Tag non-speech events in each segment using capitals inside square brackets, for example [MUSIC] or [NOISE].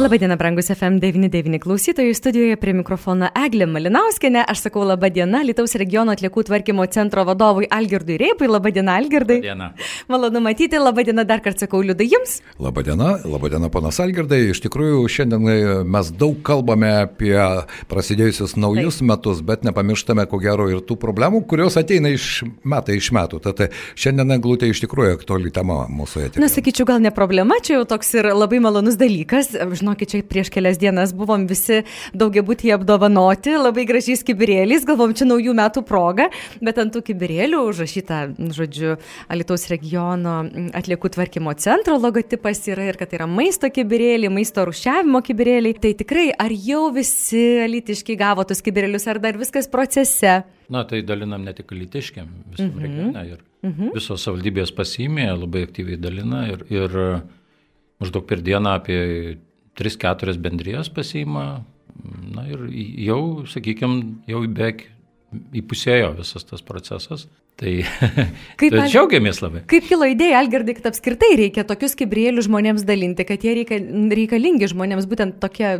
Labadiena, brangus FM99 klausytojai, studijoje prie mikrofono Eglė Malinauskenė, aš sakau labadiena Lietuvos regiono atliekų tvarkymo centro vadovui Algirdui Reipui, labadiena Algirdai. Labadiena. Malonu matyti, labadiena dar kartą sakau Liudai jums. Labadiena, labadiena panas Algirdai, iš tikrųjų šiandien e, mes daug kalbame apie prasidėjusius naujus Taip. metus, bet nepamirštame ko gero ir tų problemų, kurios ateina iš metai iš metų. Tad e, šiandien glūtė iš tikrųjų aktuali tema mūsų etikos. Na, sakyčiau, gal ne problema, čia jau toks ir labai malonus dalykas. Žinau, žinokit, čia prieš kelias dienas buvom visi daugiabutį apdovanoti, labai gražiais kibirėliais, galvom, čia naujų metų proga, bet ant tų kibirėlių užrašyta, žodžiu, Alitaus regiono atliekų tvarkymo centro logotipas yra ir kad tai yra maisto kibirėliai, maisto rušiavimo kibirėliai. Tai tikrai, ar jau visi alitiškai gavo tus kibirėlius, ar dar viskas procese? Na, tai dalinam ne tik litiškiam, visam mm -hmm. regione ir mm -hmm. visos valdybės pasimė, labai aktyviai dalina ir, ir maždaug per dieną apie 3-4 bendrijas pasiima, na ir jau, sakykime, jau beveik įpusėjo visas tas procesas. Tai, [LAUGHS] kaip tai džiaugiamės labai. Kaip kilo idėja, Algirdai, kad apskritai reikia tokius kibrėlius žmonėms dalinti, kad jie reika, reikalingi žmonėms būtent tokie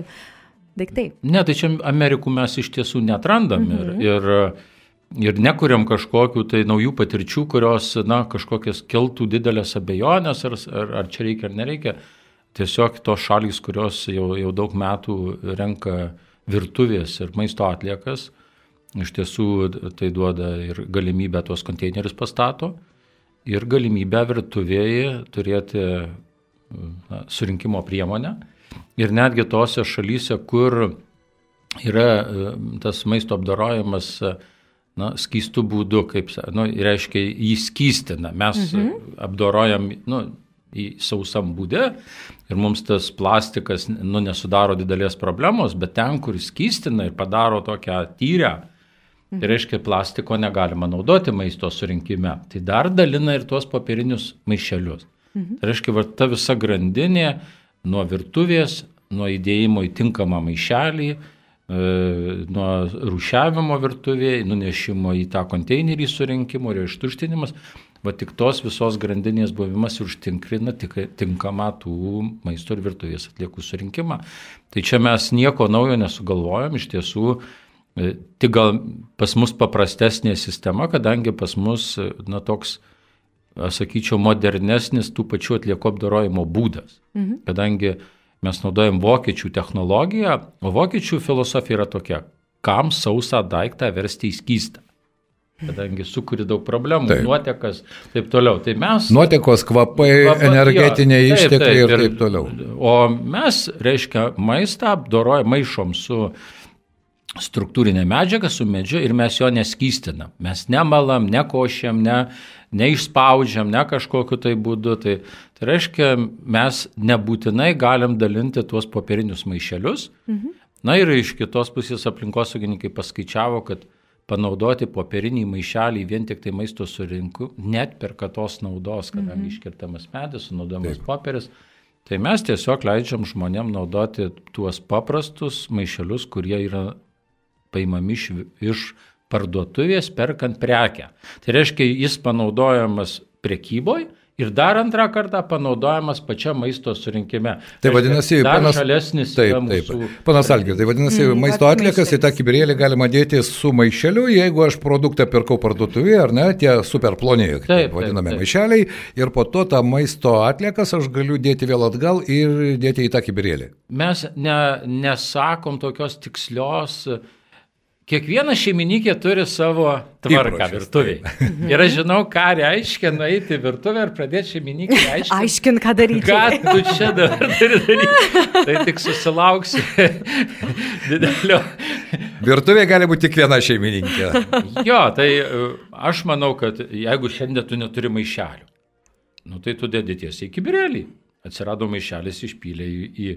daiktai? Ne, tai čia Amerikų mes iš tiesų netrandam mhm. ir, ir, ir nekuriam kažkokių tai naujų patirčių, kurios, na, kažkokias keltų didelės abejonės, ar, ar, ar čia reikia ar nereikia tiesiog tos šalys, kurios jau, jau daug metų renka virtuvės ir maisto atliekas, iš tiesų tai duoda ir galimybę tuos konteinerius pastato ir galimybę virtuvėje turėti na, surinkimo priemonę. Ir netgi tose šalyse, kur yra tas maisto apdarojimas na, skystų būdu, kaip, nu, reiškia, jį skystina. Mes mhm. apdorojam, nu, sausam būdė ir mums tas plastikas nu, nesudaro didelės problemos, bet ten, kur skystina ir padaro tokią tyrę, tai reiškia plastiko negalima naudoti maisto surinkime, tai dar dalina ir tuos papirinius maišelius. Mhm. Tai reiškia, va, ta visa grandinė nuo virtuvės, nuo įdėjimo į tinkamą maišelį, e, nuo rušiavimo virtuvėje, nunešimo į tą konteinerį surinkimo ir ištuštinimas, Va tik tos visos grandinės buvimas užtinkrina tik, tinkamą tų maisto ir virtuvės atliekų surinkimą. Tai čia mes nieko naujo nesugalvojom, iš tiesų e, tik gal pas mus paprastesnė sistema, kadangi pas mus, e, na, toks, aš sakyčiau, modernesnis tų pačių atliekų apdorojimo būdas. Mhm. Kadangi mes naudojam vokiečių technologiją, o vokiečių filosofija yra tokia, kam sausą daiktą versti į skystą kadangi sukuri daug problemų, taip. nuotekas, taip toliau. Tai mes, Nuotekos, kvapai, kvapai energetiniai jo, ištekliai taip, taip, ir taip toliau. O mes, reiškia, maistą apdorojam, maišom su struktūrinė medžiaga, su medžiu ir mes jo neskystinam. Mes nemalam, nekošiam, ne, neišspaudžiam, ne kažkokiu tai būdu. Tai, tai reiškia, mes nebūtinai galim dalinti tuos popierinius maišelius. Mhm. Na ir iš kitos pusės aplinkosaugininkai paskaičiavo, kad panaudoti popierinį maišelį vien tik tai maisto surinku, net per katos naudos, kadangi mhm. iškirtamas medis, sunaudojamas popieris. Tai mes tiesiog leidžiam žmonėm naudoti tuos paprastus maišelius, kurie yra paimami iš, iš parduotuvės perkant prekę. Tai reiškia, jis panaudojamas prekyboje ir dar antrą kartą panaudojamas pačia maisto surinkime. Tai vadinasi, panas, žalesnis. Taip, taip. Panas Algir, tai vadinasi, mm, maisto atliekas į tą kibirėlį galima dėti su maišeliu, jeigu aš produktą pirkau parduotuvėje, ar ne, tie super ploniai, taip, vadinami taip, taip. maišeliai, ir po to tą maisto atliekas aš galiu dėti vėl atgal ir dėti į tą kibirėlį. Mes ne, nesakom tokios tikslios Kiekviena šeimininkė turi savo tvarką virtuviai. [LAUGHS] Ir aš žinau, ką reiškia nueiti į virtuvę ir pradėti šeimininkį [LAUGHS] aiškinti. Aiškint, ką daryti. Ką tu čia dabar turi daryti. Tai tik susilauksi [LAUGHS] didelio. Virtuvė gali būti tik viena šeimininkė. Jo, tai e, aš manau, kad jeigu šiandien tu neturi maišelių, nu, tai tu dedi tiesiai į kibirėlį. Atsirado maišelis, išpylė į, į,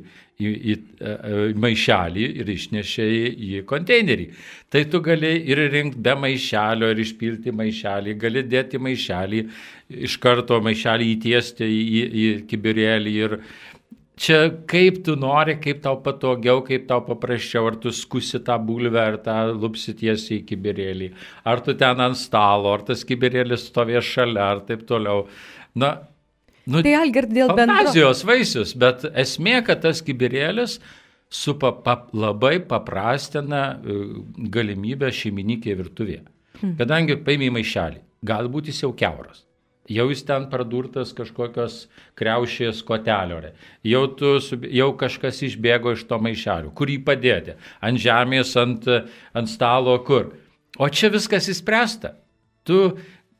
į, į, į e, maišelį ir išnešė į, į konteinerį. Tai tu gali ir rinkti be maišelio ir išpilti maišelį, gali dėti maišelį, iš karto maišelį įtiesti į, į kibirėlį ir čia kaip tu nori, kaip tau patogiau, kaip tau paprasčiau, ar tu skusi tą bulvę, ar tą lupsi tiesiai į kibirėlį, ar tu ten ant stalo, ar tas kibirėlis stovės šalia, ar taip toliau. Na, nu, tai Algir dėl bendro. Fantazijos vaisius, bet esmė, kad tas kibirėlis su pap, labai paprastina e, galimybę šeimininkė virtuvėje. Hmm. Kadangi paimė maišelį, galbūt jis jau keuras jau jis ten pradurtas kažkokios kreušės kotelio. Jau, tu, jau kažkas išbėgo iš to maišelio. Kur jį padėti? Ant žemės, ant, ant stalo, kur? O čia viskas įspręsta. Tu,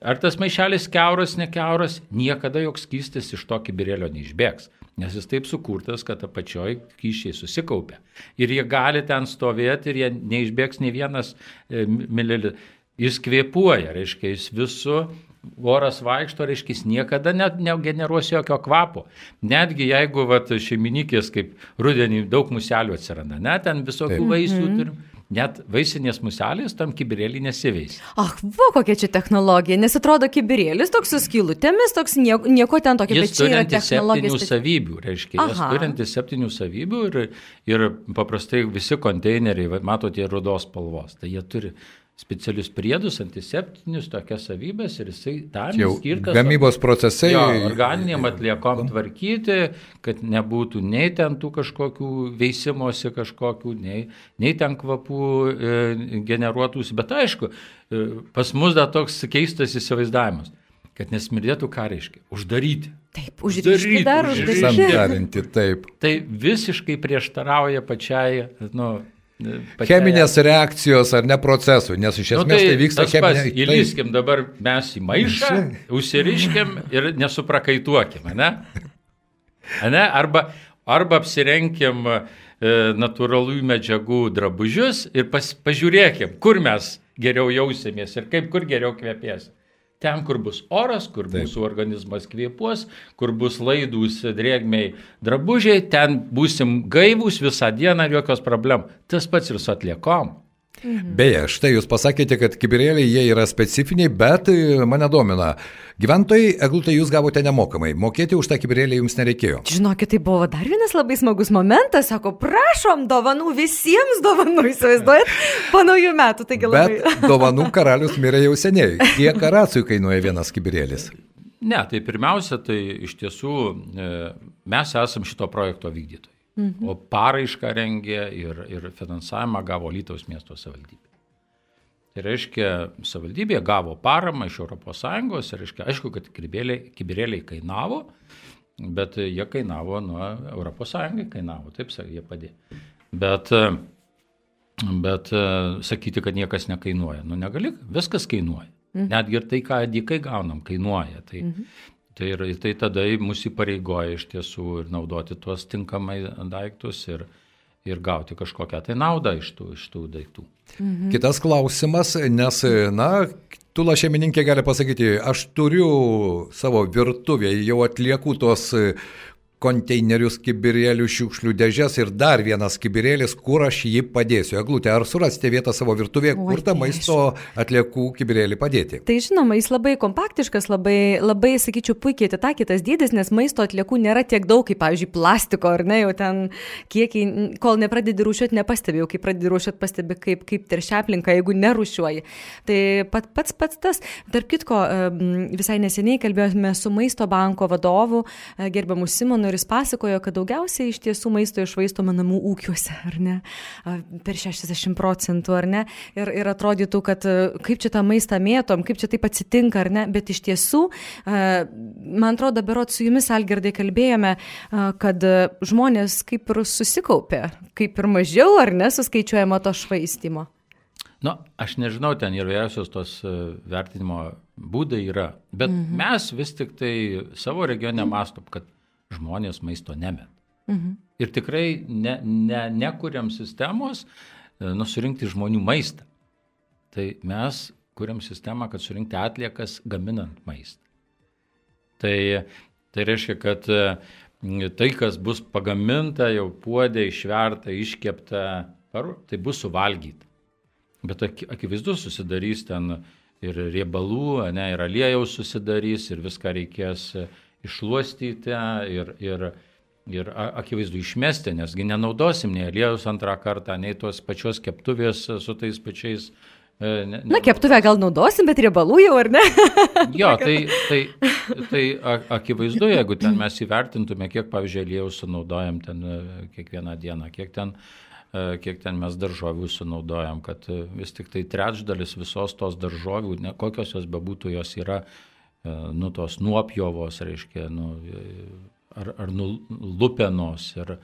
ar tas maišelis keuras, nekeuras, niekada joks skystis iš to kibirėlio neišbėgs. Nes jis taip sukurtas, kad apačioj kyšiai susikaupia. Ir jie gali ten stovėti ir jie neišbėgs nei vienas e, mililitras. Jis kvėpuoja, reiškia, jis visų oras vaikšto, reiškia, niekada net negeneruos jokio kvapo. Netgi jeigu vat, šeimininkės kaip rudenį daug muselių atsiranda, net ten visokių Taip. vaisių mm -hmm. turim. Net vaisinės muselės tam kibirėlį nesiveis. Ach, va kokia čia technologija, nes atrodo kibirėlis toks su skylutėmis, toks nieko, nieko ten tokio, bet čia yra. Jis turi savybių, reiškia, Aha. jis turintis septynių savybių ir, ir paprastai visi konteineriai, matote, rudos spalvos, tai jie turi specialius priedus, antiseptinius, tokias savybės ir jisai tam jau skirtas. Gamybos procesai. Jo, organiniam atliekom tvarkyti, kad nebūtų nei ten tų kažkokių veisimosi kažkokių, nei, nei ten kvapų e, generuotųsi. Bet aišku, e, pas mus dar toks keistas įsivaizdavimas kad nesmirdėtų ką reiškia. Uždaryti. Taip, uždaryti. Dar uždaryti. Sandarinti, taip. Tai visiškai prieštarauja pačiai, nu, Pačiai... Cheminės reakcijos ar ne procesų, nes iš esmės nu, tai, tai vyksta cheminė. Įlyskim dabar mes į maišą, užsiriškim ir nesuprakaituokim, ne? ne? Arba, arba apsirenkim e, natūralių medžiagų drabužius ir pas, pažiūrėkim, kur mes geriau jausimės ir kaip kur geriau kvepės. Ten, kur bus oras, kur Taip. mūsų organizmas kvėpuos, kur bus laidūs drėgmiai drabužiai, ten būsim gaivūs visą dieną ir jokios problemų. Tas pats ir su atliekom. Mhm. Beje, štai jūs pasakėte, kad kibirėliai jie yra specifiniai, bet e, mane domina. Gyventojai, eglutę jūs gavote nemokamai, mokėti už tą kibirėlį jums nereikėjo. Žinokit, tai buvo dar vienas labai smagus momentas, sako, prašom dovanų, visiems dovanų, įsivaizduojat, po naujų metų, taigi labai. Bet dovanų karalius mirė jau seniai. Kiek karacijų kainuoja vienas kibirėlis? Ne, tai pirmiausia, tai iš tiesų e, mes esam šito projekto vykdytojai. Mhm. O paraišką rengė ir, ir finansavimą gavo Lytaus miesto savivaldybė. Tai reiškia, savivaldybė gavo paramą iš ES ir reiškia, aišku, kad kibirėliai, kainavo, bet jie kainavo nuo ES kainavo, taip jie padėjo. Bet, bet sakyti, kad niekas nekainuoja, nu negali, viskas kainuoja. Mhm. Netgi ir tai, ką dykai gaunam, kainuoja. Tai, mhm. Tai, ir, tai tada mus įpareigoja iš tiesų ir naudoti tuos tinkamai daiktus ir, ir gauti kažkokią tai naudą iš tų, iš tų daiktų. Mhm. Kitas klausimas, nes, na, Tula šeimininkė gali pasakyti, aš turiu savo virtuvėje, jau atlieku tos konteinerius, kibirėlių, šiukšlių dėžės ir dar vienas kibirėlis, kur aš jį padėsiu. Eglutė, ar surasite vietą savo virtuvėje, kur tą maisto atliekų kibirėlį padėti? Tai žinoma, jis labai kompaktiškas, labai, labai sakyčiau, puikiai atitakytas dydis, nes maisto atliekų nėra tiek daug, kaip, pavyzdžiui, plastiko, ar ne, jau ten kiekiai, kol nepradedi rūšiuoti, nepastebėjau, kai pradedi rūšiuoti, pastebi, kaip, kaip teršia aplinka, jeigu nerūšiuoji. Tai pat, pats pats tas, tarp kitko, visai neseniai kalbėjome su maisto banko vadovu, e, gerbiamu Simonu jis pasakojo, kad daugiausiai iš tiesų maisto išvaistoma namų ūkiuose, ar ne? Per 60 procentų, ar ne? Ir, ir atrodytų, kad kaip čia tą maistą mėtom, kaip čia taip atsitinka, ar ne? Bet iš tiesų, man atrodo, berot su jumis, Algirdai, kalbėjome, kad žmonės kaip ir susikaupė, kaip ir mažiau, ar ne, suskaičiuojama to švaistimo. Na, aš nežinau, ten ir vyriausios tos vertinimo būdai yra, bet mhm. mes vis tik tai savo regione mastom, kad žmonės maisto nemet. Mhm. Ir tikrai ne, ne, nekuriam sistemos e, nusirinkti žmonių maistą. Tai mes kuriam sistemą, kad surinkti atliekas gaminant maistą. Tai, tai reiškia, kad e, tai, kas bus pagaminta, jau puodė, išverta, iškepta, tai bus suvalgyta. Bet akivaizdu susidarys ten ir riebalų, ne, ir aliejaus susidarys, ir viską reikės išluostyti ir, ir, Ir akivaizdu išmesti, nesgi nenaudosim nei aliejus antrą kartą, nei tos pačios keptuvės su tais pačiais. E, ne, ne. Na, keptuvę gal naudosim, bet riebalų jau ar ne? [LAUGHS] jo, tai, tai, tai akivaizdu, jeigu ten mes įvertintume, kiek, pavyzdžiui, aliejus sunaudojam ten e, kiekvieną dieną, kiek ten, e, kiek ten mes daržovių sunaudojam, kad vis tik tai trečdalis visos tos daržovių, ne, kokios jos bebūtų, jos yra, nu, tos nuopjovos, reiškia, nu, ar, ar lupenos, ir,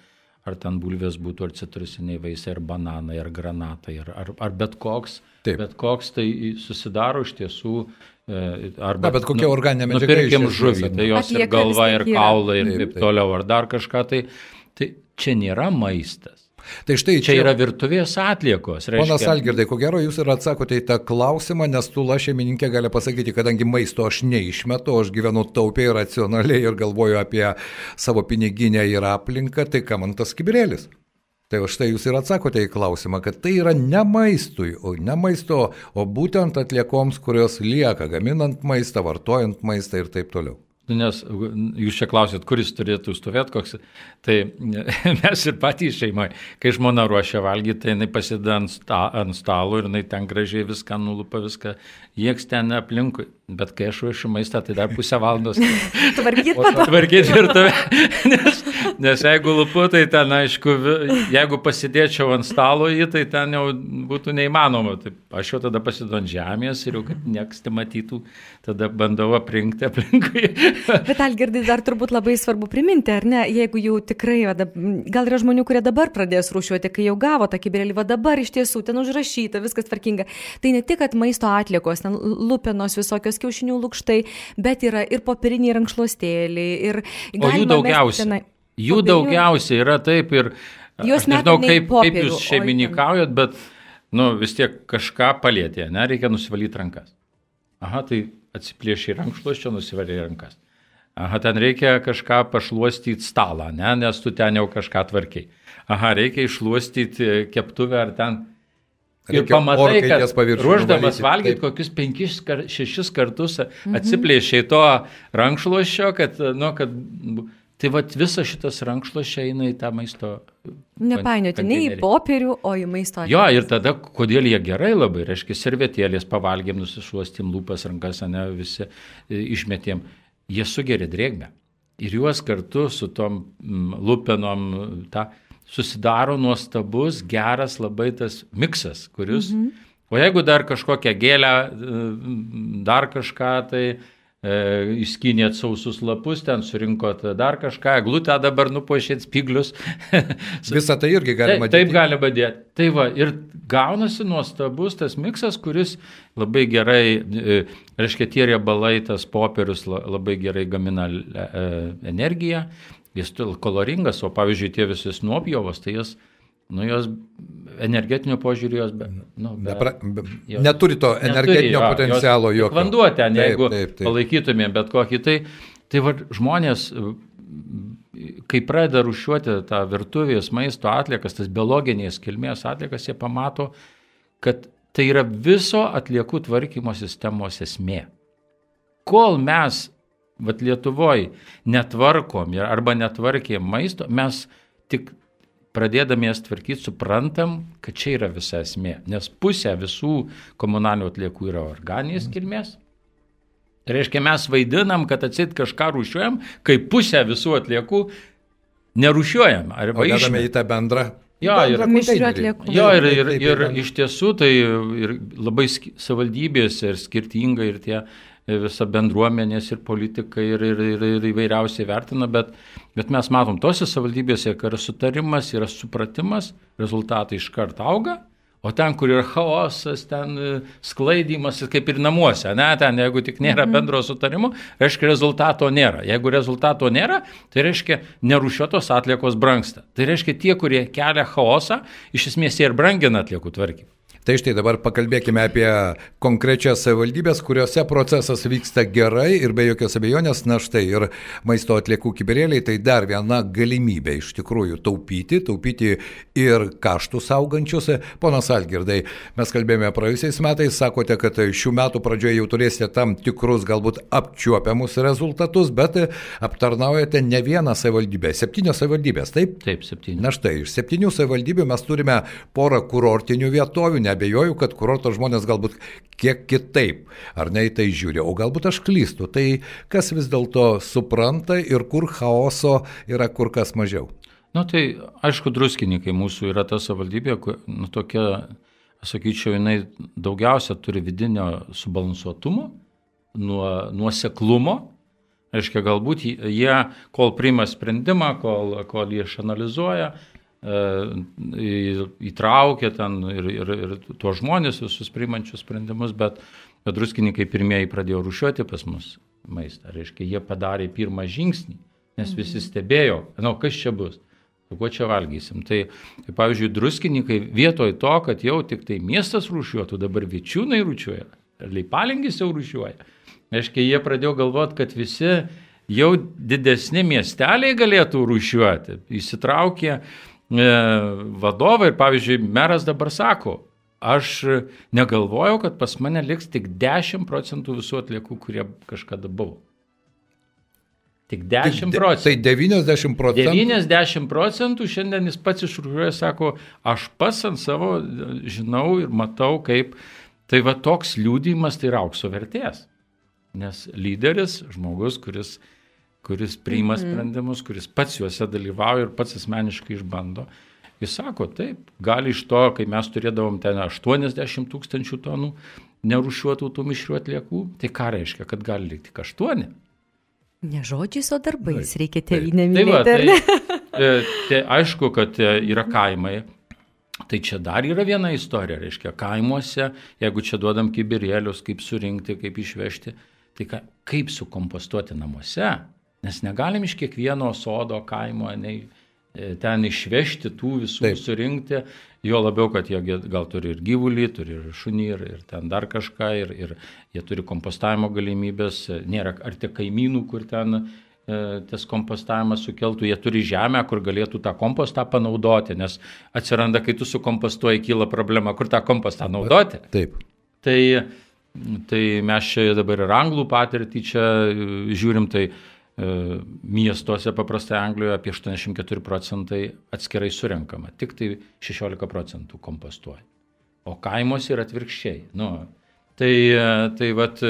ar ten bulvės būtų, ar citrusiniai vaisiai, ar bananai, ar granatai, ar, ar, ar bet koks. Taip. Bet koks tai susidaro iš tiesų. E, arba, Na, bet kokia nu, organinė medžiaga. Nupirkim žuvį, tai jos ir galva, ir kaulai, ir taip, taip toliau, ar dar kažką. Tai, tai čia nėra maistas. Tai štai čia, čia yra virtuvės atliekos. Reiškia... Ponas Algirdai, ko gero jūs ir atsakote į tą klausimą, nes tula šeimininkė gali pasakyti, kadangi maisto aš neišmetu, aš gyvenu taupiai, racionaliai ir galvoju apie savo piniginę ir aplinką, tai kam man tas kibirėlis? Tai štai jūs ir atsakote į klausimą, kad tai yra ne maistui, o ne maisto, o būtent atliekoms, kurios lieka gaminant maistą, vartojant maistą ir taip toliau. Nu, nes jūs čia klausėt, kuris turėtų stovėti, koks. Tai [LAUGHS] mes ir patys šeimoje, kai žmona ruošia valgyti, tai jinai pasideda ant, sta, ant stalo ir jinai ten gražiai viską nulupa, viską jieks ten aplinkui. Bet kai aš ruošiu maistą, tai dar pusę valandos. [LAUGHS] Tvarkyti. Ir tave. [LAUGHS] Nes, nes jeigu lupu, tai ten, aišku, jeigu pasidėčiau ant stalo jį, tai ten jau būtų neįmanoma. Tai aš jau tada pasidu ant žemės ir jau kad nieks tai matytų, tada bandau aprinkti aplinkui. [LAUGHS] Bet Algirdai dar turbūt labai svarbu priminti, ar ne, jeigu jau tikrai, gal yra žmonių, kurie dabar pradės rūšiuoti, kai jau gavo tą kibirėlį, va dabar iš tiesų ten užrašyta, viskas tvarkinga. Tai ne tik, kad maisto atliekos, ten lupenos visokios kiaušinių lūkštai, bet yra ir popieriniai rankšluostėliai. Ir o jų daugiausia. Tenai, jų popierinių... daugiausia yra taip ir... Jūs nežinau, kaip, popierų, kaip jūs šeimininkaujat, bet nu, vis tiek kažką palėtė, ne, reikia nusivalyti rankas. Aha, tai atsiplėšiai rankšluosčio, nusivalė rankas. Aha, ten reikia kažką pašluostyti stalą, ne, nes tu ten jau kažką tvarkiai. Aha, reikia išluostyti keptuvę ar ten Ir pamatai, kad ruoždamas valgyti kokius penkis, kar, šešis kartus mhm. atsiplėšiai to rankšluošio, kad, nu, kad tai va visas šitas rankšluošio eina į tą maisto. Nepainioti nei į popierių, o į maisto. Jo, ir tada, kodėl jie gerai labai, reiškia, servetėlės pavalgėm, nusišuostėm lūpas, rankas, ne visi išmetėm, jie sugeria drėgmę. Ir juos kartu su tom lupenom, tą. Ta, susidaro nuostabus, geras labai tas miksas, kuris. Mhm. O jeigu dar kažkokią gėlę, dar kažką, tai e, išskynėt sausus lapus, ten surinkot dar kažką, glutę dabar nupošėt spiglius. [LAUGHS] Visą tai irgi galima dėti. Taip, taip galima dėti. Tai va, ir gaunasi nuostabus tas miksas, kuris labai gerai, e, reiškia, tie riebalai, tas popierius labai gerai gamina e, energiją jis koloringas, o pavyzdžiui tie visi nuopjovos, tai jas, nu jos energetinio požiūrio jos be, nu, be, Bepra, be, jos, neturi to energetinio neturi, potencialo jokio. Vanduo ten, taip, jeigu taip, taip. palaikytumėm bet kokį, tai, tai va, žmonės, kai pradeda rušiuoti tą virtuvės maisto atliekas, tas biologinės kilmės atliekas, jie pamato, kad tai yra viso atliekų tvarkymo sistemos esmė. Kol mes vat Lietuvoje netvarkom arba netvarkėm maisto, mes tik pradėdami jas tvarkyti suprantam, kad čia yra visa esmė. Nes pusė visų komunalinių atliekų yra organinės kilmės. Tai reiškia, mes vaidinam, kad atsit kažką rūšiuojam, kai pusę visų atliekų nerūšiuojam. Arba išmame į tą bendrą. Jo, ir, jo, ir, ir, ir, iš tiesų tai ir labai savaldybėse ir skirtingai ir tie visa bendruomenės ir politikai ir, ir, ir, ir įvairiausiai vertina, bet, bet mes matom tose savivaldybėse, kai yra sutarimas, yra supratimas, rezultatai iš karto auga, o ten, kur yra chaosas, ten e, sklaidimas, kaip ir namuose, ne, ten jeigu tik nėra mhm. bendro sutarimo, reiškia rezultato nėra. Jeigu rezultato nėra, tai reiškia nerušiuotos atliekos brangsta. Tai reiškia tie, kurie kelia chaosą, iš esmės jie ir brangina atliekų tvarkymą. Tai štai dabar pakalbėkime apie konkrečias savivaldybės, kuriuose procesas vyksta gerai ir be jokios abejonės, na štai ir maisto atliekų kiberėliai tai dar viena galimybė iš tikrųjų taupyti, taupyti ir kaštus augančius. Ponas Algirdai, mes kalbėjome praėjusiais metais, sakote, kad šių metų pradžioje jau turėsite tam tikrus galbūt apčiuopiamus rezultatus, bet aptarnaujate ne vieną savivaldybę, septynios savivaldybės, taip? Taip, septynios. Na štai, iš septynių savivaldybių mes turime porą kurortinių vietovių, nebejoju, kad kurorto žmonės galbūt kiek kitaip, ar ne į tai žiūri, o galbūt aš klystu. Tai kas vis dėlto supranta ir kur chaoso yra kur kas mažiau? Na nu, tai aišku, druskininkai mūsų yra ta savivaldybė, nu, tokia, sakyčiau, jinai daugiausia turi vidinio subalansuotumo, nuo nuoseklumo Reiškia, galbūt jie, kol priima sprendimą, kol, kol jie išanalizuoja, e, įtraukia ten ir, ir, ir tuos žmonės visus priimančius sprendimus, bet, bet druskininkai pirmieji pradėjo rušiuoti pas mus maistą. Reiškia, jie padarė pirmą žingsnį, nes visi mhm. stebėjo, na, kas čia bus, kuo čia valgysim. Tai, tai pavyzdžiui, druskininkai vietoj to, kad jau tik tai miestas rušiuotų, dabar vičiūnai rušiuoja, leipalingis jau rušiuoja Reiškia, jie pradėjo galvoti, kad visi jau didesni miesteliai galėtų rūšiuoti. Įsitraukė vadovai ir, pavyzdžiui, meras dabar sako, aš negalvojau, kad pas mane liks tik 10 procentų visų atliekų, kurie kažkada buvo. Tik 10 procentų. Tai 90 procentų. 90 procentų šiandien jis pats išrūžiuoja, sako, aš pats ant savo žinau ir matau, kaip. Tai va toks liūdimas tai yra aukso vertės. Nes lyderis, žmogus, kuris, kuris priima mhm. sprendimus, kuris pats juose dalyvauja ir pats asmeniškai išbando, jis sako, taip, gali iš to, kai mes turėdavom ten 80 tūkstančių tonų nerušiuotų tų mišrių atliekų, tai ką reiškia, kad gali likti tik 8? Ne žodžiais, o darbais taip, reikia tėvynę mylėti. Tai, va, tai, e, tai aišku, kad e, yra kaimai, Tai čia dar yra viena istorija, reiškia, kaimuose, jeigu čia duodam kibirėlius, kaip surinkti, kaip išvežti, Tai ka, kaip sukompostuoti namuose, nes negalim iš kiekvieno sodo kaimo nei, e, ten išvežti tų visų, Taip. surinkti, jo labiau, kad jie gal turi ir gyvulį, turi ir šunį, ir, ir ten dar kažką, ir, ir jie turi kompostavimo galimybės, nėra ar tik kaimynų, kur ten e, tas kompostavimas sukeltų, jie turi žemę, kur galėtų tą kompostą panaudoti, nes atsiranda, kai tu sukompostuoji, kyla problema, kur tą kompostą naudoti. Taip. Tai Tai mes čia dabar ir anglų patirtį čia e, žiūrim, tai miestuose paprastai Anglijoje apie 84 procentai atskirai surenkama, tik tai 16 procentų kompostuoja. O kaimuose yra atvirkščiai. Nu, tai, e, tai vat,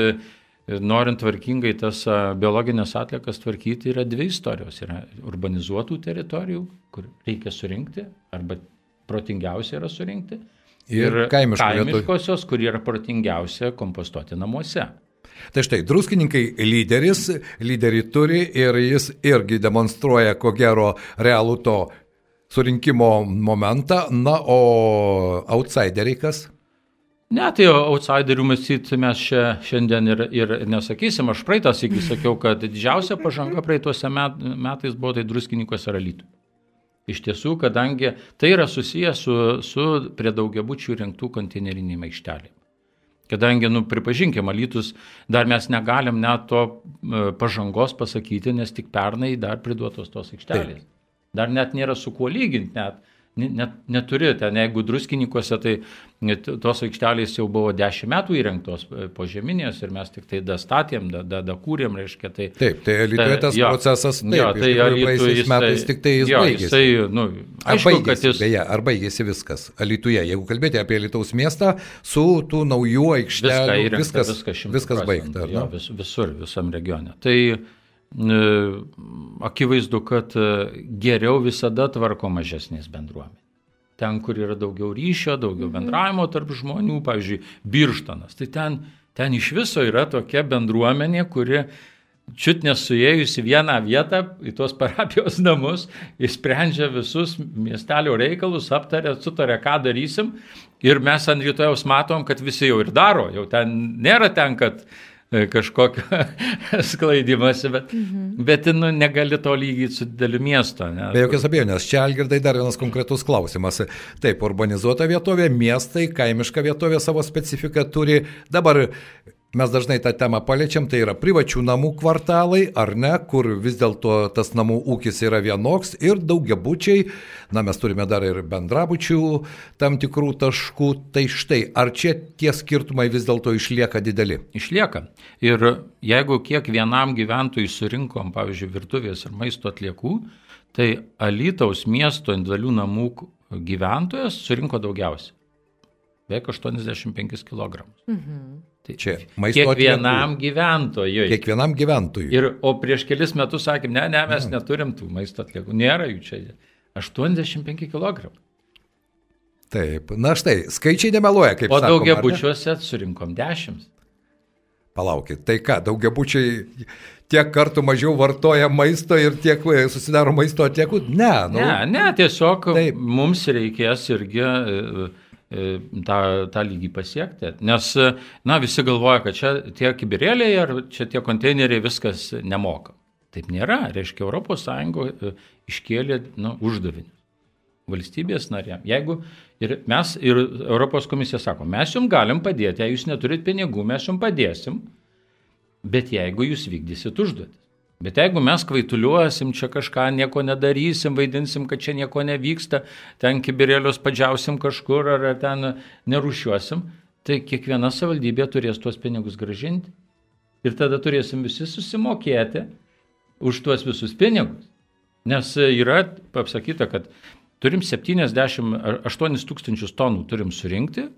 norint tvarkingai tas biologinės atliekas tvarkyti, yra dvi istorijos. Yra urbanizuotų teritorijų, kur reikia surinkti, arba protingiausia yra surinkti ir, ir kaimiškosios, kur yra protingiausia kompostuoti namuose. Tai štai, druskininkai lyderis, lyderį turi ir jis irgi demonstruoja, ko gero, realų to surinkimo momentą, na, o outsideriai kas? Ne, tai outsiderių mąstyti mes čia šiandien ir, ir nesakysim. Aš praeitas iki sakiau, kad didžiausia pažanga praeituose met, metais buvo tai druskininkose ralytų. Iš tiesų, kadangi tai yra susijęs su, su prie daugiabučių rinktų konteineriniai maišteliai. Kadangi, nu, pripažinkim, Alytus dar mes negalim net to e, pažangos pasakyti, nes tik pernai dar priduotos tos aikštelės. Taip. Dar net nėra su kuo lyginti, net net, neturi ten, jeigu druskininkose, tai tos aikštelės jau buvo dešimt metų įrengtos e, po žeminės ir mes tik tai dastatėm, da, da, da reiškia. Tai, taip, tai Lietuvoje tas ja, procesas, taip, ja, tai praeisiais metais tik tai jis ja, baigėsi. Jisai, nu, aišku, ar baigėsi, jis... beje, ar baigėsi viskas Lietuvoje, jeigu kalbėti apie Lietuvos miestą, su tų naujų aikštelių, įrengta, viskas, viskas, viskas baigta. Ja, vis, visur, visam regione. Tai akivaizdu, kad e, geriau visada tvarko mažesnės bendruomenės. Ten, kur yra daugiau ryšio, daugiau mhm. bendravimo tarp žmonių, pavyzdžiui, Birštonas. Tai ten, ten iš viso yra tokia bendruomenė, kuri čiut nesuėjusi vieną vietą į tuos parapijos namus, įsprendžia visus miestelio reikalus, aptarė, sutarė, ką darysim. Ir mes ant rytojaus matom, kad visi jau ir daro. Jau ten nėra ten, kad kažkokio [LAUGHS] sklaidimasi, bet, mhm. bet nu, negali to lygyti su dideliu miestu. Ne? Be jokios abejonės, čia Algirdai dar vienas konkretus klausimas. Taip, urbanizuota vietovė, miestai, kaimiška vietovė savo specifiką turi. Dabar Mes dažnai tą temą paliečiam, tai yra privačių namų kvartalai, ar ne, kur vis dėlto tas namų ūkis yra vienoks ir daugiabučiai, na mes turime dar ir bendrabučių tam tikrų taškų, tai štai, ar čia tie skirtumai vis dėlto išlieka dideli? Išlieka. Ir jeigu kiek vienam gyventojui surinkom, pavyzdžiui, virtuvės ir maisto atliekų, tai Alytaus miesto individualių namų gyventojas surinko daugiausiai. Beveik 85 kg. Mhm. Tai čia maisto kiekvienam atliekų. gyventojui. Kiekvienam gyventojui. Ir, o prieš kelis metus sakėm, ne, ne, mes ja. neturim tų maisto atliekų. Nėra jų čia. 85 kg. Taip, na štai, skaičiai nemeluoja, kaip o daugia bučiuose surinkom 10. Palaukit, tai ką, daugia bučiai tiek kartų mažiau vartoja maisto ir tiek e, susidaro maisto atliekų? Ne, nu, ne, ne, tiesiog taip. mums reikės irgi uh, tą, tą lygį pasiekti. Nes, na, visi galvoja, kad čia tie kibirėliai ar čia tie konteineriai viskas nemoka. Taip nėra. Reiškia, ES e, iškėlė nu, uždavinį valstybės narėm. Jeigu ir mes, ir Europos komisija sako, mes jums galim padėti, jei jūs neturit pinigų, mes jums padėsim, bet jeigu jūs vykdysit užduotį. Bet jeigu mes kvaituliuosim, čia kažką nieko nedarysim, vaidinsim, kad čia nieko nevyksta, ten kibirėlius padžiausim kažkur ar ten nerušiuosim, tai kiekviena savivaldybė turės tuos pinigus gražinti. Ir tada turėsim visi susimokėti už tuos visus pinigus. Nes yra pasakyta, kad turim 78 tūkstančius tonų turim surinkti,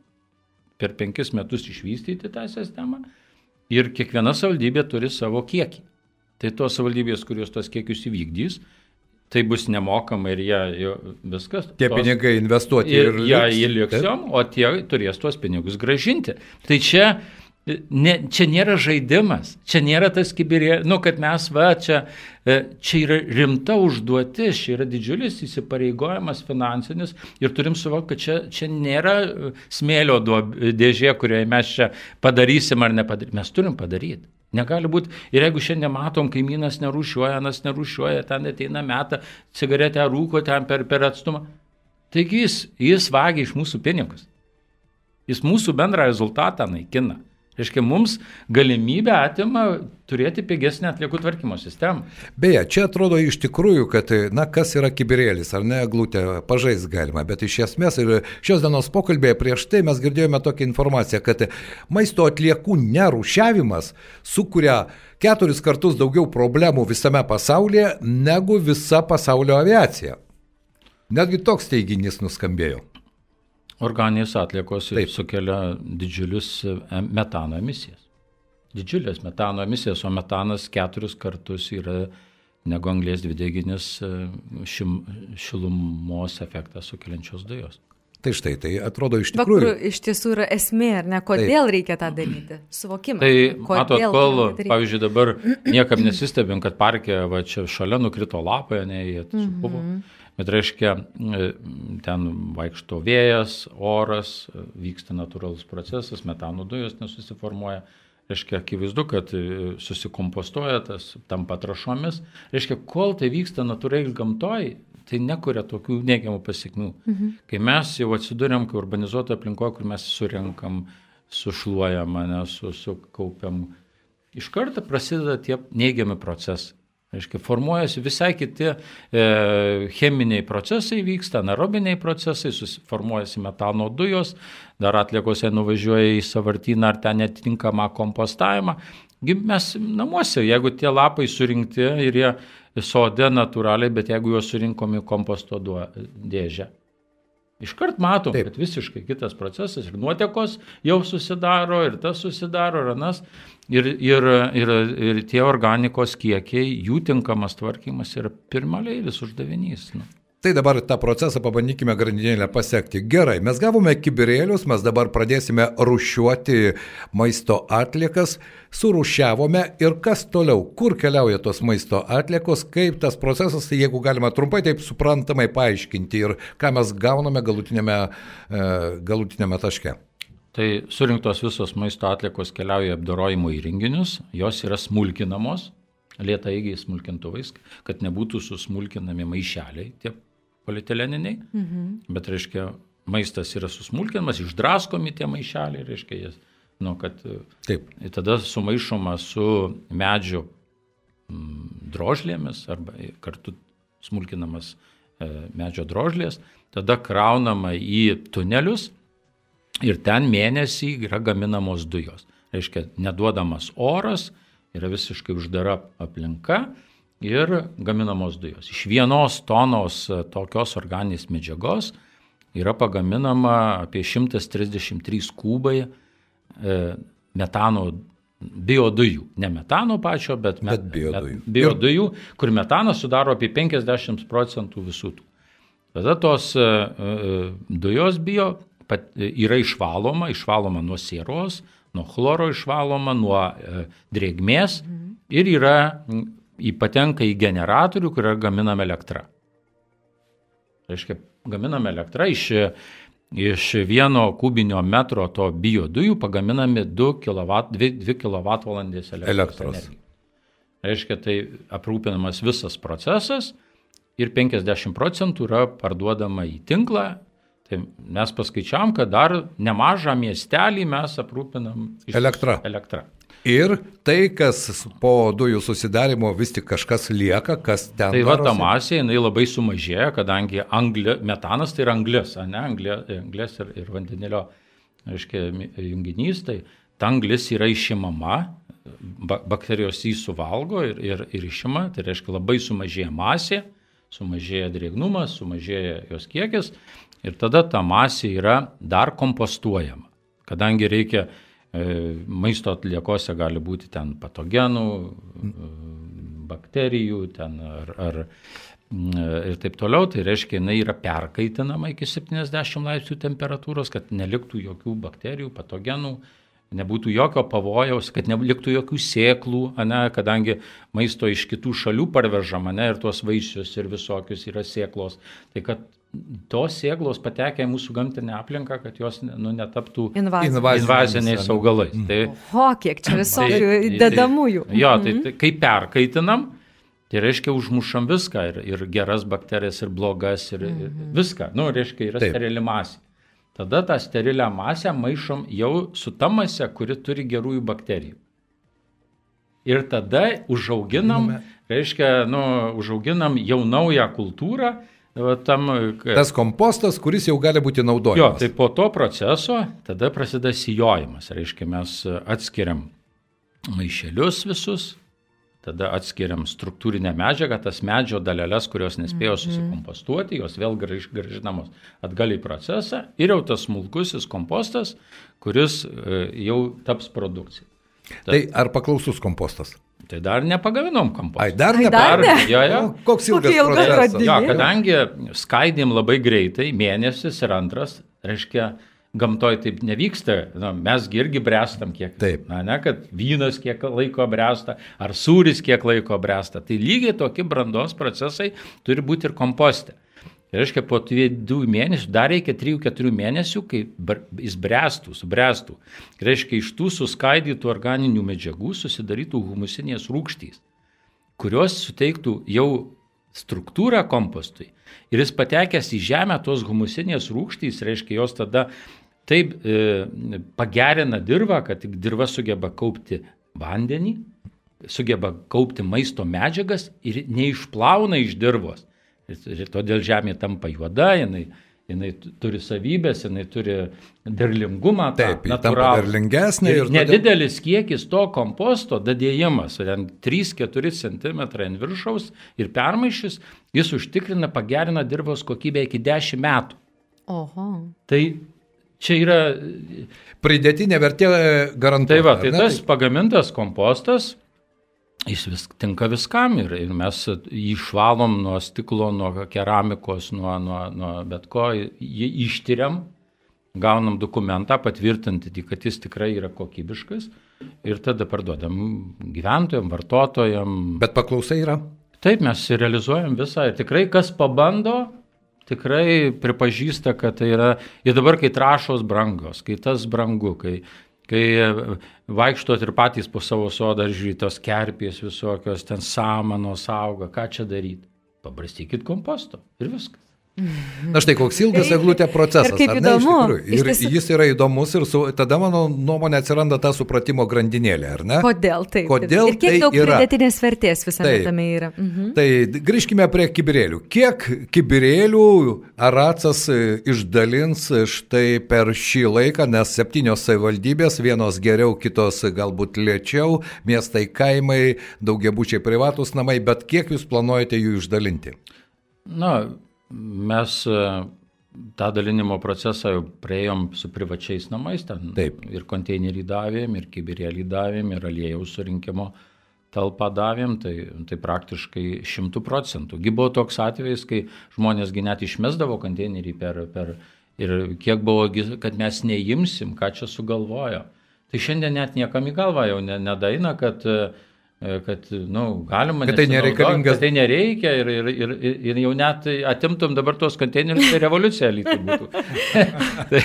per penkis metus išvystyti tą sistemą ir kiekviena savivaldybė turi savo kiekį. Tai tos valdybės, kurios tos kiekius įvykdys, tai bus nemokama ir jie viskas. Tie tos, pinigai investuoti ir, ir jie įliks jom, o tie turės tuos pinigus gražinti. Tai čia Ne, čia nėra žaidimas, čia nėra tas kibirė, nu, kad mes va, čia, e, čia yra rimta užduotis, čia yra didžiulis įsipareigojimas finansinis ir turim suvokti, kad čia, čia nėra e, smėlio dėžė, kurioje mes čia padarysim ar nepadarysim. Mes turim padaryti. Negali būti, ir jeigu šiandien matom, kaimynas nerūšiuoja, nas nerūšiuoja, ten ateina metą, cigaretę rūko ten per, per atstumą, taigi jis, jis vagia iš mūsų pinigus. Jis mūsų bendrą rezultatą naikina. Reiškia, mums galimybę atima turėti pigesnę atliekų tvarkymo sistemą. Beje, čia atrodo iš tikrųjų, kad, na, kas yra kibirėlis, ar ne, glūtė, pažais galima, bet iš esmės ir šios dienos pokalbėje prieš tai mes girdėjome tokią informaciją, kad maisto atliekų nerušiavimas sukuria keturis kartus daugiau problemų visame pasaulyje negu visa pasaulio aviacija. Netgi toks teiginys nuskambėjo. Organinės atliekos Taip. sukelia didžiulius e, metano emisijas. Didžiulės metano emisijas, o metanas keturis kartus yra negu anglės dvideginis e, šim, šilumos efektą sukeliančios dujos. Tai štai, tai atrodo iš tikrųjų. Va, iš tiesų yra esmė, ar ne, kodėl Taip. reikia tą daryti, suvokimas. Tai, matot, kol, pavyzdžiui, dabar niekam nesistebim, kad parke, va čia šalia nukrito lapai, ne, jie supuvo. Mm -hmm. Bet reiškia, e, ten vaikšto vėjas, oras, vyksta natūralus procesas, metano dujos nesusiformuoja. Reiškia, akivaizdu, kad e, susikompostuoja tas tampa trašomis. Reiškia, kol tai vyksta natūraliai gamtoj, tai nekuria tokių neigiamų pasiekmių. Mhm. Kai mes jau atsidūrėm, kai urbanizuoto aplinkoje, kur mes surenkam, sušluojam, ne, susukaupiam, iš karto prasideda tie neigiami procesai. Aiškiai, formuojasi visai kiti e, cheminiai procesai vyksta, anaerobiniai procesai, susiformuojasi metano dujos, dar atliekose nuvažiuoja į savartyną ar ten netinkamą kompostavimą. Mes namuose, jeigu tie lapai surinkti ir jie sode natūraliai, bet jeigu juos surinkom į komposto dėžę. Iškart matom, Taip. kad visiškai kitas procesas ir nuotekos jau susidaro, ir tas susidaro, ir anas. Ir, ir, ir, ir tie organikos kiekiai, jų tinkamas tvarkymas yra pirmaleivis uždavinys. Nu. Tai dabar tą procesą pabandykime grandinėlę pasiekti. Gerai, mes gavome kibirėlius, mes dabar pradėsime rušiuoti maisto atliekas, surušiavome ir kas toliau, kur keliauja tos maisto atliekos, kaip tas procesas, jeigu galima trumpai taip suprantamai paaiškinti ir ką mes gauname galutinėme, galutinėme taške. Tai surinktos visos maisto atliekos keliauja apdorojimo įrenginius, jos yra smulkinamos, lietaigiai smulkintuvais, kad nebūtų susmulkinami maišeliai, tie polieteleniniai, mhm. bet reiškia, maistas yra susmulkinamas, išdraskomi tie maišeliai, reiškia, jis, nu, kad Taip. tada sumaišoma su medžio mm, drožlėmis arba kartu smulkinamas e, medžio drožlės, tada kraunama į tunelius ir ten mėnesį yra gaminamos dujos. Reiškia, neduodamas oras, yra visiškai uždara aplinka ir gaminamos dujos. Iš vienos tonos e, tokios organinės medžiagos yra pagaminama apie 133 kubai e, metano biodujų. Ne metano pačio, bet, bet biodujų. Met, biodujų, kur metanas sudaro apie 50 procentų visų tų. Tada tos e, dujos bio yra išvaloma, išvaloma nuo sieros, nuo chloro išvaloma, nuo drėgmės mhm. ir yra, patenka į generatorių, kur yra gaminama elektra. Reiškia, gaminama elektra iš, iš vieno kubinio metro to biodujų pagaminami 2 kW, 2, 2 kWh elektros. elektros. Energijos. Reiškia, tai aprūpinamas visas procesas ir 50 procentų yra parduodama į tinklą Tai mes paskaičiavam, kad dar nemažą miestelį mes aprūpinam elektra. elektra. Ir tai, kas po dujų susidarimo vis tik kažkas lieka, kas ten. Tai va ta masė, jinai labai sumažėja, kadangi angli, metanas tai yra anglis, ne anglė, anglės ir, ir vandenilio, aiškiai, junginys, tai ta anglis yra išimama, bakterijos jį suvalgo ir, ir, ir išima, tai reiškia labai sumažėja masė, sumažėja drėgnumas, sumažėja jos kiekis Ir tada ta masė yra dar kompostuojama, kadangi reikia maisto atliekose gali būti ten patogenų, e, bakterijų ten ar, ar mm, ir taip toliau, tai reiškia, jinai yra perkaitinama iki 70 laipsnių temperatūros, kad neliktų jokių bakterijų, patogenų, nebūtų jokio pavojaus, kad neliktų jokių sėklų, ne, kadangi maisto iš kitų šalių parvežama, ne, ir tuos vaisius ir visokius yra sėklos, tai kad tos sėklos patekia į mūsų gamtinę aplinką, kad jos nu, netaptų invaziniais, invaziniais augalais. Mm. Tai, o, kiek čia visokių tai, tai, dedamųjų. Jo, tai, tai kai perkaitinam, tai reiškia užmušam viską ir, ir geras bakterijas, ir blogas, ir, ir mhm. viską. Nu, reiškia, yra Taip. sterili masė. Tada tą sterilią masę maišom jau su ta masė, kuri turi gerųjų bakterijų. Ir tada užauginam, reiškia, nu, užauginam jau naują kultūrą, Tam, Tas kompostas, kuris jau gali būti naudojamas. Jo, tai po to proceso tada prasideda sijojimas. Reiškia, mes atskiriam maišelius visus, tada atskiriam struktūrinę medžiagą, tas medžio dalelės, kurios nespėjo mhm. susikompostuoti, jos vėl gražinamos atgal į procesą ir jau tas smulkusis kompostas, kuris e, jau taps produkcija. Tad, tai ar paklausus kompostas? Tai dar nepagavinom kompostą. Ai, dar ne. Dar ne. Jo, jo. O, koks ilgas procesas? Jo, kadangi skaidėm labai greitai, mėnesis ir antras, reiškia, gamtoje taip nevyksta, na, mes irgi brestam kiek. Taip. Na, ne, kad vynas kiek laiko bresta, ar sūris kiek laiko bresta. Tai lygiai tokie brandos procesai turi būti ir komposte. Tai reiškia, po dviejų mėnesių dar reikia 3-4 mėnesių, kai jis brestų, subręstų. Tai reiškia, iš tų suskaidytų organinių medžiagų susidarytų humusinės rūkštys, kurios suteiktų jau struktūrą kompostui. Ir jis patekęs į žemę, tos humusinės rūkštys, reiškia, jos tada taip e, pagerina dirvą, kad dirva sugeba kaupti vandenį, sugeba kaupti maisto medžiagas ir neišplauna iš dirvos. Ir todėl žemė tampa juoda, jinai, jinai turi savybės, jinai turi derlingumą. Taip, ji tampa derlingesnė. Ir, ir nedidelis todėl... kiekis to komposto dadėjimas, 3-4 cm ant viršaus ir permaišys, jis užtikrina, pagerina dirbos kokybę iki 10 metų. Oho. Tai čia yra... Pridėtinė vertė garantuota. Tai va, tai tas pagamintas kompostas jis vis, tinka viskam ir, ir mes jį išvalom nuo stiklo, nuo keramikos, nuo, nuo, nuo bet ko, jį ištyriam, gaunam dokumentą patvirtinti, kad jis tikrai yra kokybiškas ir tada parduodam gyventojams, vartotojams. Bet paklausa yra? Taip, mes realizuojam visą ir tikrai kas pabando, tikrai pripažįsta, kad tai yra, ir dabar, kai trašos brangos, kai tas brangu, kai, kai vaikštot ir patys po savo sodą žiūrėtos kerpės visokios, ten samanos auga, ką čia daryti? Pabrastykit komposto ir viskas. Na štai koks ilgas eglutė procesas. Ir kaip įdomu. Ir tiesų... jis yra įdomus ir su, tada mano nuomonė atsiranda ta supratimo grandinėlė, ar ne? Kodėl taip? Kodėl ir kiek tai daug yra? pridėtinės vertės visame Taip. tame yra. Mhm. Tai grįžkime prie kibirėlių. Kiek kibirėlių Aracas e, išdalins štai per šį laiką, nes septynios savivaldybės, vienos geriau, kitos galbūt lėčiau, miestai, kaimai, daugiabučiai privatus namai, bet kiek jūs planuojate jų išdalinti? Na, mes e, tą dalinimo procesą jau praėjom su privačiais namais, ten Taip. ir konteinerį davėm, ir kibirėlį davėm, ir aliejaus surinkimo talpą davėm, tai, tai praktiškai šimtų procentų. Gi buvo toks atvejis, kai žmonėsgi net išmesdavo konteinerį per, per ir kiek buvo, kad mes neimsim, ką čia sugalvojo. Tai šiandien net niekam į galvą jau ne, nedaina, kad e, kad, na, nu, galima. Kad tai nereikalingas- Kad tai nereikia ir, ir, ir, ir- ir jau net atimtum dabar tuos konteinerius, tai revoliucija lygiai būtų. [LAUGHS] tai,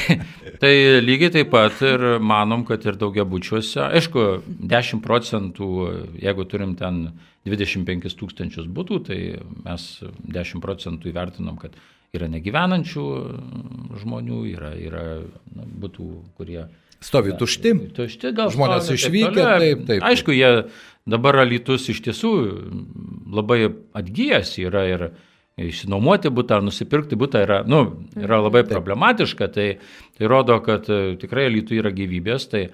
tai lygiai taip pat ir manom, kad ir daugia bučiuose, aišku, 10 procentų, jeigu turim ten 25 tūkstančius būtų, tai mes 10 procentų įvertinom, kad yra negyvenančių žmonių, yra, yra na, būtų, kurie Stovi tušti. Tušti gal Žmonės taip išvykę, toliau. taip, taip. Aišku, jie dabar alytus iš tiesų labai atgyjęs yra ir išsinuomoti būtą nusipirkti būtą yra, nu, yra labai problematiška, tai, tai rodo, kad e, tikrai alytų yra gyvybės, tai e,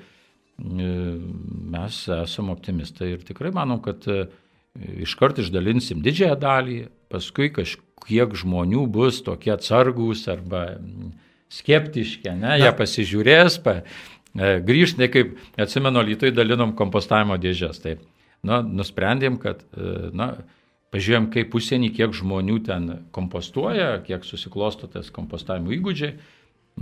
mes esame optimistai ir tikrai manom, kad e, iškart išdalinsim didžiąją dalį, paskui kažkiek žmonių bus tokie atsargus arba skeptiški, ne, jie pasižiūrės, pa, e, grįžt, ne kaip, atsimenu, lytoj dalinom kompostavimo dėžės. Tai, na, nusprendėm, kad, e, na, pažiūrėjom, kaip užsienį, kiek žmonių ten kompostuoja, kiek susiklosto tas kompostavimo įgūdžiai,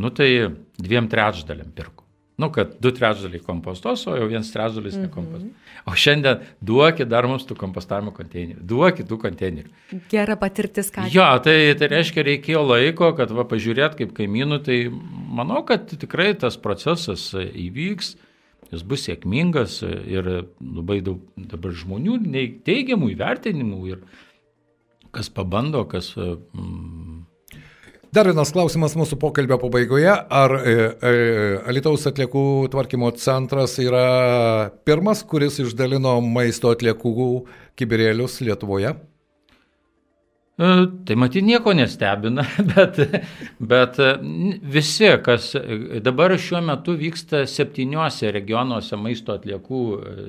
nu tai dviem trečdaliam pirko. Nu, kad du trečdaliai kompostos, o jau vienas trečdalis Mhm. nekompostuos. O šiandien duokit dar mums tų kompostavimo konteinerių. Duokit tų konteinerių. Gera patirtis, ką. Jo, tai, tai reiškia, reikėjo laiko, kad va, pažiūrėt kaip kaimynų, tai manau, kad tikrai tas procesas įvyks, jis bus sėkmingas ir labai daug dabar žmonių teigiamų įvertinimų ir kas pabando, kas... Mm, Dar vienas klausimas mūsų pokalbio pabaigoje. Ar e, e, Alitaus atliekų tvarkymo centras yra pirmas, kuris išdalino maisto atliekų kibirėlius Lietuvoje? E, Tai matyt nieko nestebina, [LAUGHS] bet, bet e, visi, kas e, dabar šiuo metu vyksta septyniuose regionuose maisto atliekų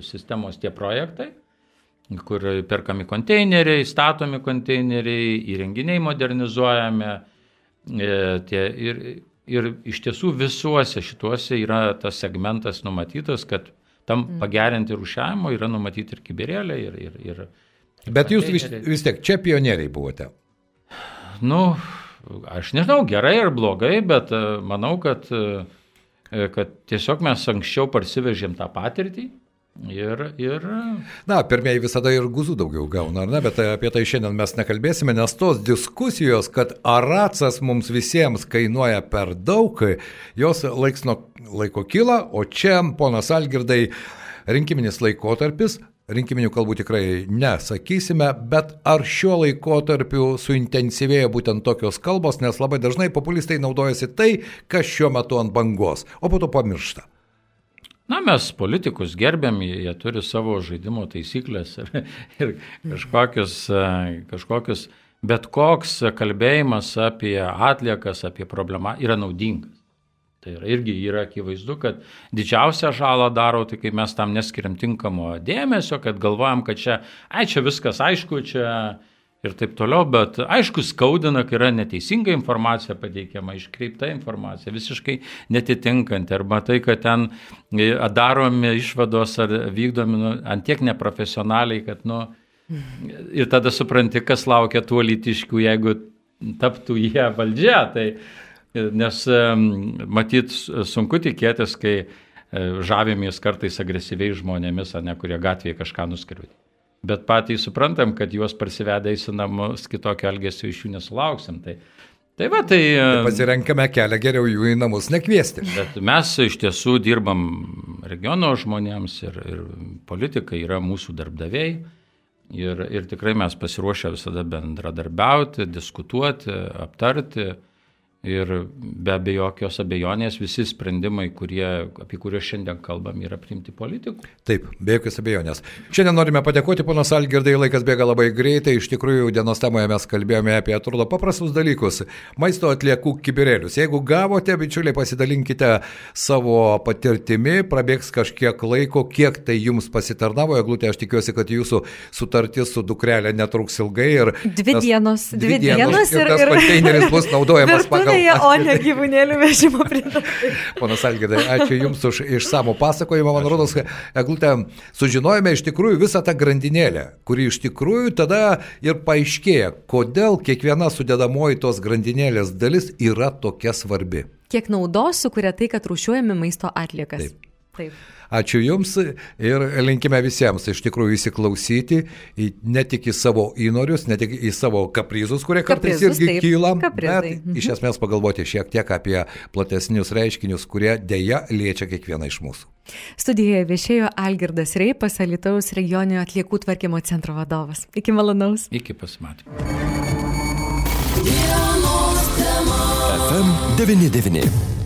sistemos tie projektai, kur perkami konteineriai, statomi konteineriai, įrenginiai modernizuojami. E, Tie, ir, ir iš tiesų visuose šituose yra tas segmentas numatytas, kad tam pagerinti rušiavimo yra numatyti ir kibirėliai, ir, ir, ir Bet jūs vis, vis tiek čia pionieriai buvote. Nu, aš nežinau, gerai ar blogai, bet e, manau, kad, e, kad tiesiog mes anksčiau parsivežėm tą patirtį ir, ir Na, pirmieji visada ir guzų daugiau gauna, ar ne? Bet apie tai šiandien mes nekalbėsime, nes tos diskusijos, kad aracas mums visiems kainuoja per daug, jos laiks nuo laiko kyla, o čia, ponas Algirdai, rinkiminis laikotarpis, rinkiminių kalbų tikrai nesakysime, bet ar šiuo laikotarpiu suintensyvėja būtent tokios kalbos, nes labai dažnai populistai naudojasi tai, kas šiuo metu ant bangos, o po to pamiršta. Na, mes politikus gerbėm, jie turi savo žaidimo taisyklės ir, ir kažkokius, e, kažkokius, bet koks kalbėjimas apie atliekas, apie problemą yra naudingas. Tai yra, irgi yra akivaizdu, kad didžiausią žalą daro, tai kai mes tam neskiriam tinkamo dėmesio, kad galvojam, kad čia, ai, čia viskas aišku, čia ir taip toliau, bet aišku, skaudina, kai yra neteisinga informacija pateikiama, iškreipta informacija, visiškai netitinkanti, arba tai, kad ten e, daromi išvados ar vykdomi nu, ant tiek neprofesionaliai, kad, nu, ir tada supranti, kas laukia tų litiškių, jeigu taptų jie valdžia. Tai, nes em, matyt, sunku tikėtis, kai e, žavimės kartais agresyviai žmonėmis, ar ne, kurie gatvėje kažką nuskriaudė. Bet patys suprantam, kad juos parsivedę į namus kitokio elgesio iš jų nesulauksim. Tai, Tai va, tai... tai pasirenkame kelią geriau jų į namus nekviesti. Bet mes iš tiesų dirbam regiono žmonėms ir, ir politikai yra mūsų darbdaviai. Ir, ir tikrai mes pasiruošę visada bendradarbiauti, diskutuoti, aptarti. Ir be abejo, jokios abejonės visi sprendimai, kurie, apie kuriuos šiandien kalbam, yra priimti politikų. Taip, be jokios abejonės. Šiandien norime padėkoti, ponas Algirdai, laikas bėga labai greitai. Iš tikrųjų, dienos temoje mes kalbėjome apie, atrodo, paprastus dalykus - maisto atliekų kibirėlius. Jeigu gavote, bičiuliai, pasidalinkite savo patirtimi, prabėgs kažkiek laiko, kiek tai jums pasitarnavo. Eglutė, aš tikiuosi, kad jūsų sutartis su dukrelė netruks ilgai. Ir dvi dienos, dvi dienos, dienos ir, ir tas konteineris bus naudojamas pagal Virtuvėje, o ne gyvūnėlių vežimo pridavimui. Ponas Algidai, ačiū Jums už išsamų pasakojimą. Man rodos, Eglutė, sužinojome iš tikrųjų visą tą grandinėlę, kuri iš tikrųjų tada ir paaiškėja, kodėl kiekviena sudėdamoji tos grandinėlės dalis yra tokia svarbi. Kiek naudos sukuria tai, kad rušiuojame maisto atliekas. Taip. Taip. Ačiū Jums ir linkime visiems iš tikrųjų įsiklausyti ne tik į savo įnorius, ne tik į savo kaprizus, kurie kartais kaprizus, irgi taip, kyla, kaprizai. bet mhm. iš esmės pagalvoti šiek tiek apie platesnius reiškinius, kurie dėja liečia kiekvieną iš mūsų. Studijoje viešėjo Algirdas Reipas, Alitaus regioninio atliekų tvarkymo centro vadovas. Iki malonaus. Iki pasimatymų. FM 99.